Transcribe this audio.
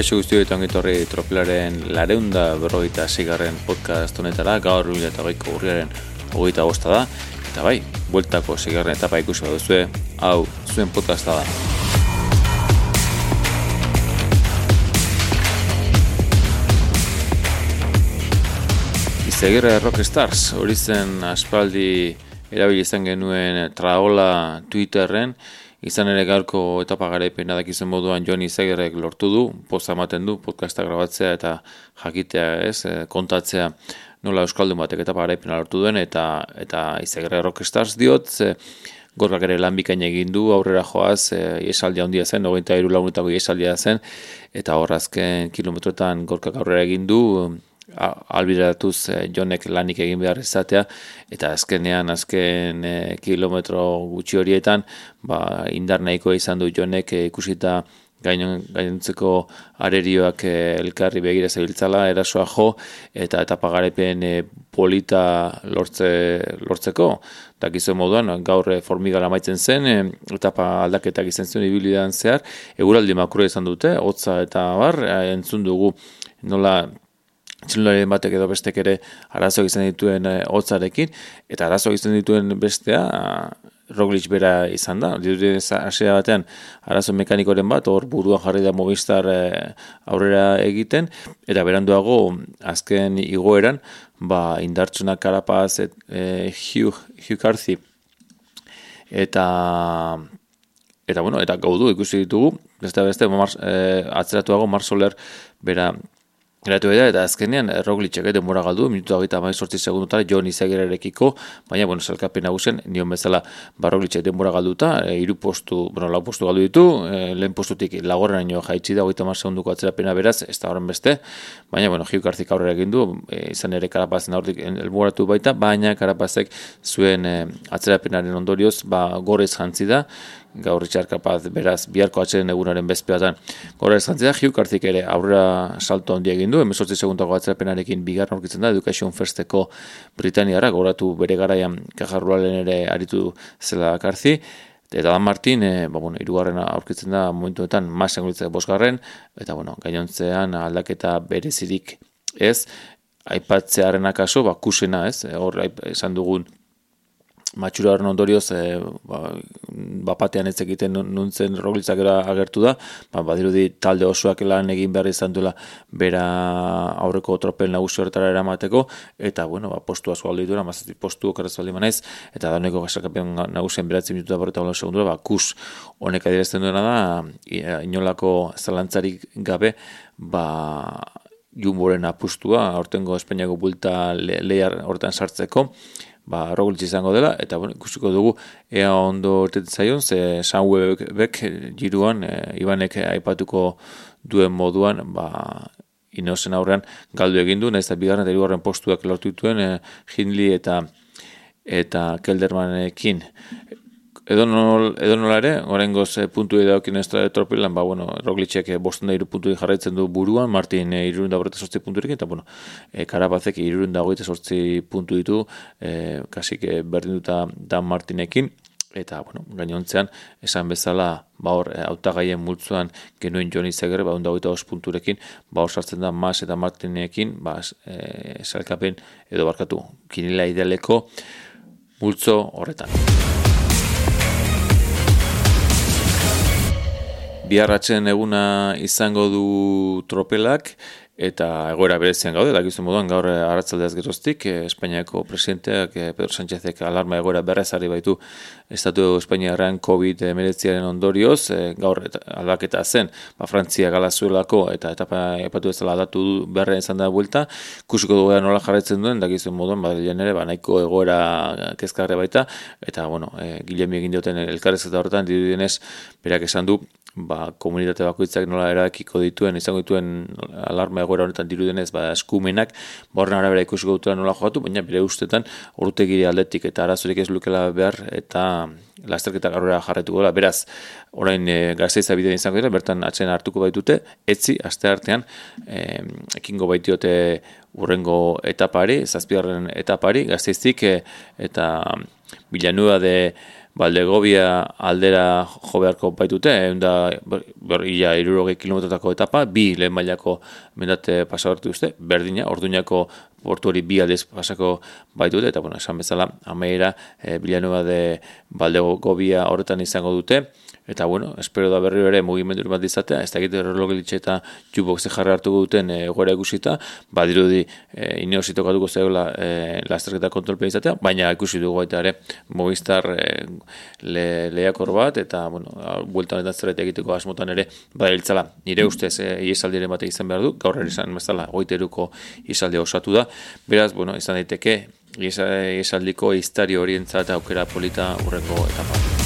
Kaixo guztio eta ongitorri tropelaren lareunda berrogeita zigarren podcast honetara, gaur lune eta goiko urriaren hogeita bosta da, eta bai, bueltako zigarren etapa ikusi baduzue, hau, zuen podcasta da. Izegirre Rockstars, hori zen aspaldi erabili izan genuen traola Twitterren, Izan ere gaurko etapa garaipen dakizuen moduan Joni Zegerrek lortu du, poza ematen du, podcasta grabatzea eta jakitea ez, eh, kontatzea nola Euskaldun batek etapa garaipena lortu duen, eta eta Izegerre Rockstars diot, ze, gorkak ere lan bikain egin du, aurrera joaz, e, iesaldia handia zen, 23 lagunetako iesaldia zen, eta horrazken kilometroetan gorkak aurrera egin du, albiratuz e, jonek lanik egin behar izatea eta azkenean azken e, kilometro gutxi horietan ba, indar nahikoa izan du jonek e, ikusita gainontzeko arerioak elkarri begira zebiltzala erasoa jo eta etapa garepen polita lortze, lortzeko. Dakizu moduan gaur formigala maitzen zen etapa aldaketak izan zuen ibilidan zehar eguraldi makro izan dute hotza eta bar entzun dugu nola txilunaren batek edo bestek ere arazo izan dituen e, hotzarekin, eta arazo izan dituen bestea Roglic bera izan da. Diruren hasiera batean arazo mekanikoren bat, hor buruan jarri da Movistar e, aurrera egiten, eta beranduago azken igoeran, ba, indartsuna karapaz et, e, Hugh, Hugh Carthy, eta eta bueno, eta gaudu ikusi ditugu, beste beste, mars, e, atzeratuago Marsoler bera Geratu da, eta azkenean, Roglicek edo mora galdu, minutu agita mai sortzi segundutara, Jon Izagirarekiko, baina, bueno, salkapen nagusen, nion bezala, ba, Roglicek denbora galduta, e, iru postu, bueno, lau postu galdu ditu, e, lehen postutik lagorren nio jaitsi da, goita mar segunduko atzerapena beraz, ez da horren beste, baina, bueno, Garzik aurrera egin du, e, izan ere karapazen aurrik elmuratu baita, baina karapazek zuen e, atzerapenaren ondorioz, ba, gorez jantzi da, gaur kapaz beraz biharko atxeren egunaren bezpeatan. Gora eskantzea, Hugh Kartzik ere aurrera salto handi egin du, emezortzi segundako atzerapenarekin bigarren aurkitzen da, Education Firsteko Britaniara, goratu bere garaian kajarrualen ere aritu zela Kartzi, Eta Dan Martin, e, ba, bueno, irugarren aurkitzen da momentuetan masen gulitzak bosgarren, eta bueno, gainontzean aldaketa berezirik ez, aipatzearen akaso, ba, kusena ez, hor esan dugun matxuraren ondorioz e, ba, bapatean ez egiten nuntzen roglitzak agertu da, ba, badirudi talde osoak lan egin behar izan duela bera aurreko tropel nagusi horretara eramateko, eta bueno, ba, postu asko aldi duela, mazatik postu okarrez aldi manaiz, eta da honeko gasakapen nagusien beratzen minutu da borreta segundura, ba, kus honek adierazten duena da, inolako zalantzarik gabe, ba, jumboren apustua, hortengo Espainiako bulta le, lehar hortan sartzeko, ba, rogulitz izango dela, eta bueno, ikusiko dugu ea ondo ortetzen zaion, ze Sunwebek jiruan, e, Ibanek aipatuko duen moduan, ba, inozen aurrean galdu egin du, nahiz eta bigarren eta hirugarren postuak lortu dituen e, Hindley eta eta Keldermanekin edo, nol, edo nola ere, oren goz e, puntu edo okin ez tropilan, ba, bueno, Roglicek e, bosten da iru puntu jarraitzen du buruan, Martin e, irurun da sortzi puntu eta, bueno, e, Karabazek irurun da sortzi puntu ditu, e, kasik e, berdin duta Dan Martinekin, eta, bueno, gainontzean, esan bezala, ba hor, autagaien multzuan genuen Joni Zeger, ba, onda os punturekin, ba hor sartzen da Mas eta Martinekin, ba, e, salkapen edo barkatu, kinila idealeko multzo horretan. Biharratzen eguna izango du tropelak, eta egoera berezian gaude, dakizu moduan gaur arratsaldeaz geroztik, eh, Espainiako presidenteak eh, Pedro Sánchezek alarma egoera berrezari baitu Estatu Espainiarran COVID-19 ondorioz, eh, gaur aldaketa zen, ba, Frantzia galazuelako eta etapa epatu ezala aldatu berre izan da buelta, kusiko dugu nola jarretzen duen, dakizu moduan, badalian ere, ba, nahiko egoera kezkarre baita, eta, bueno, e, egin dioten elkarrez eta horretan, dirudienez, berak esan du, ba, komunitate bakoitzak nola erakiko dituen, izango dituen alarma egoera honetan dirudenez, ba, eskumenak, borren ba, arabera ikusiko dutela nola jokatu, baina bere ustetan urtegiri aldetik eta arazorik ez lukela behar eta lasterketa garrera jarretuko dela. Beraz, orain e, gazteiza bidea izango dira, bertan atzen hartuko baitute, etzi, aste artean, e, ekingo baitiote urrengo etapari, zazpigarren etapari, gazteiztik, e, eta bilanua de Baldegobia aldera jo beharko baitute, egun da, ber, ia, irurogei kilometrotako etapa, bi lehen mailako mendate pasabartu uste, berdina, orduñako portu hori bi aldez pasako baitute, eta, bueno, esan bezala, ameira, e, bilanuba de Baldegobia horretan izango dute, Eta bueno, espero da berri ere mugimendu bat izatea, ez da egite errologilitxe eta jubok ze jarri hartuko duten e, gora egusita, badirudi e, ineosito gatuko zegoela e, lasterketa kontrolpea izatea, baina ikusi dugu baita ere Movistar e, le, lehiakor bat, eta, bueno, bueltan eta zerbait egiteko asmotan ere, badailtzala, nire mm. ustez, eh, e, iesaldiren bat izan behar du, gaur izan bezala, goiteruko izalde osatu da, beraz, bueno, izan daiteke, iesaldiko iztari horientzat aukera polita urrengo etapa.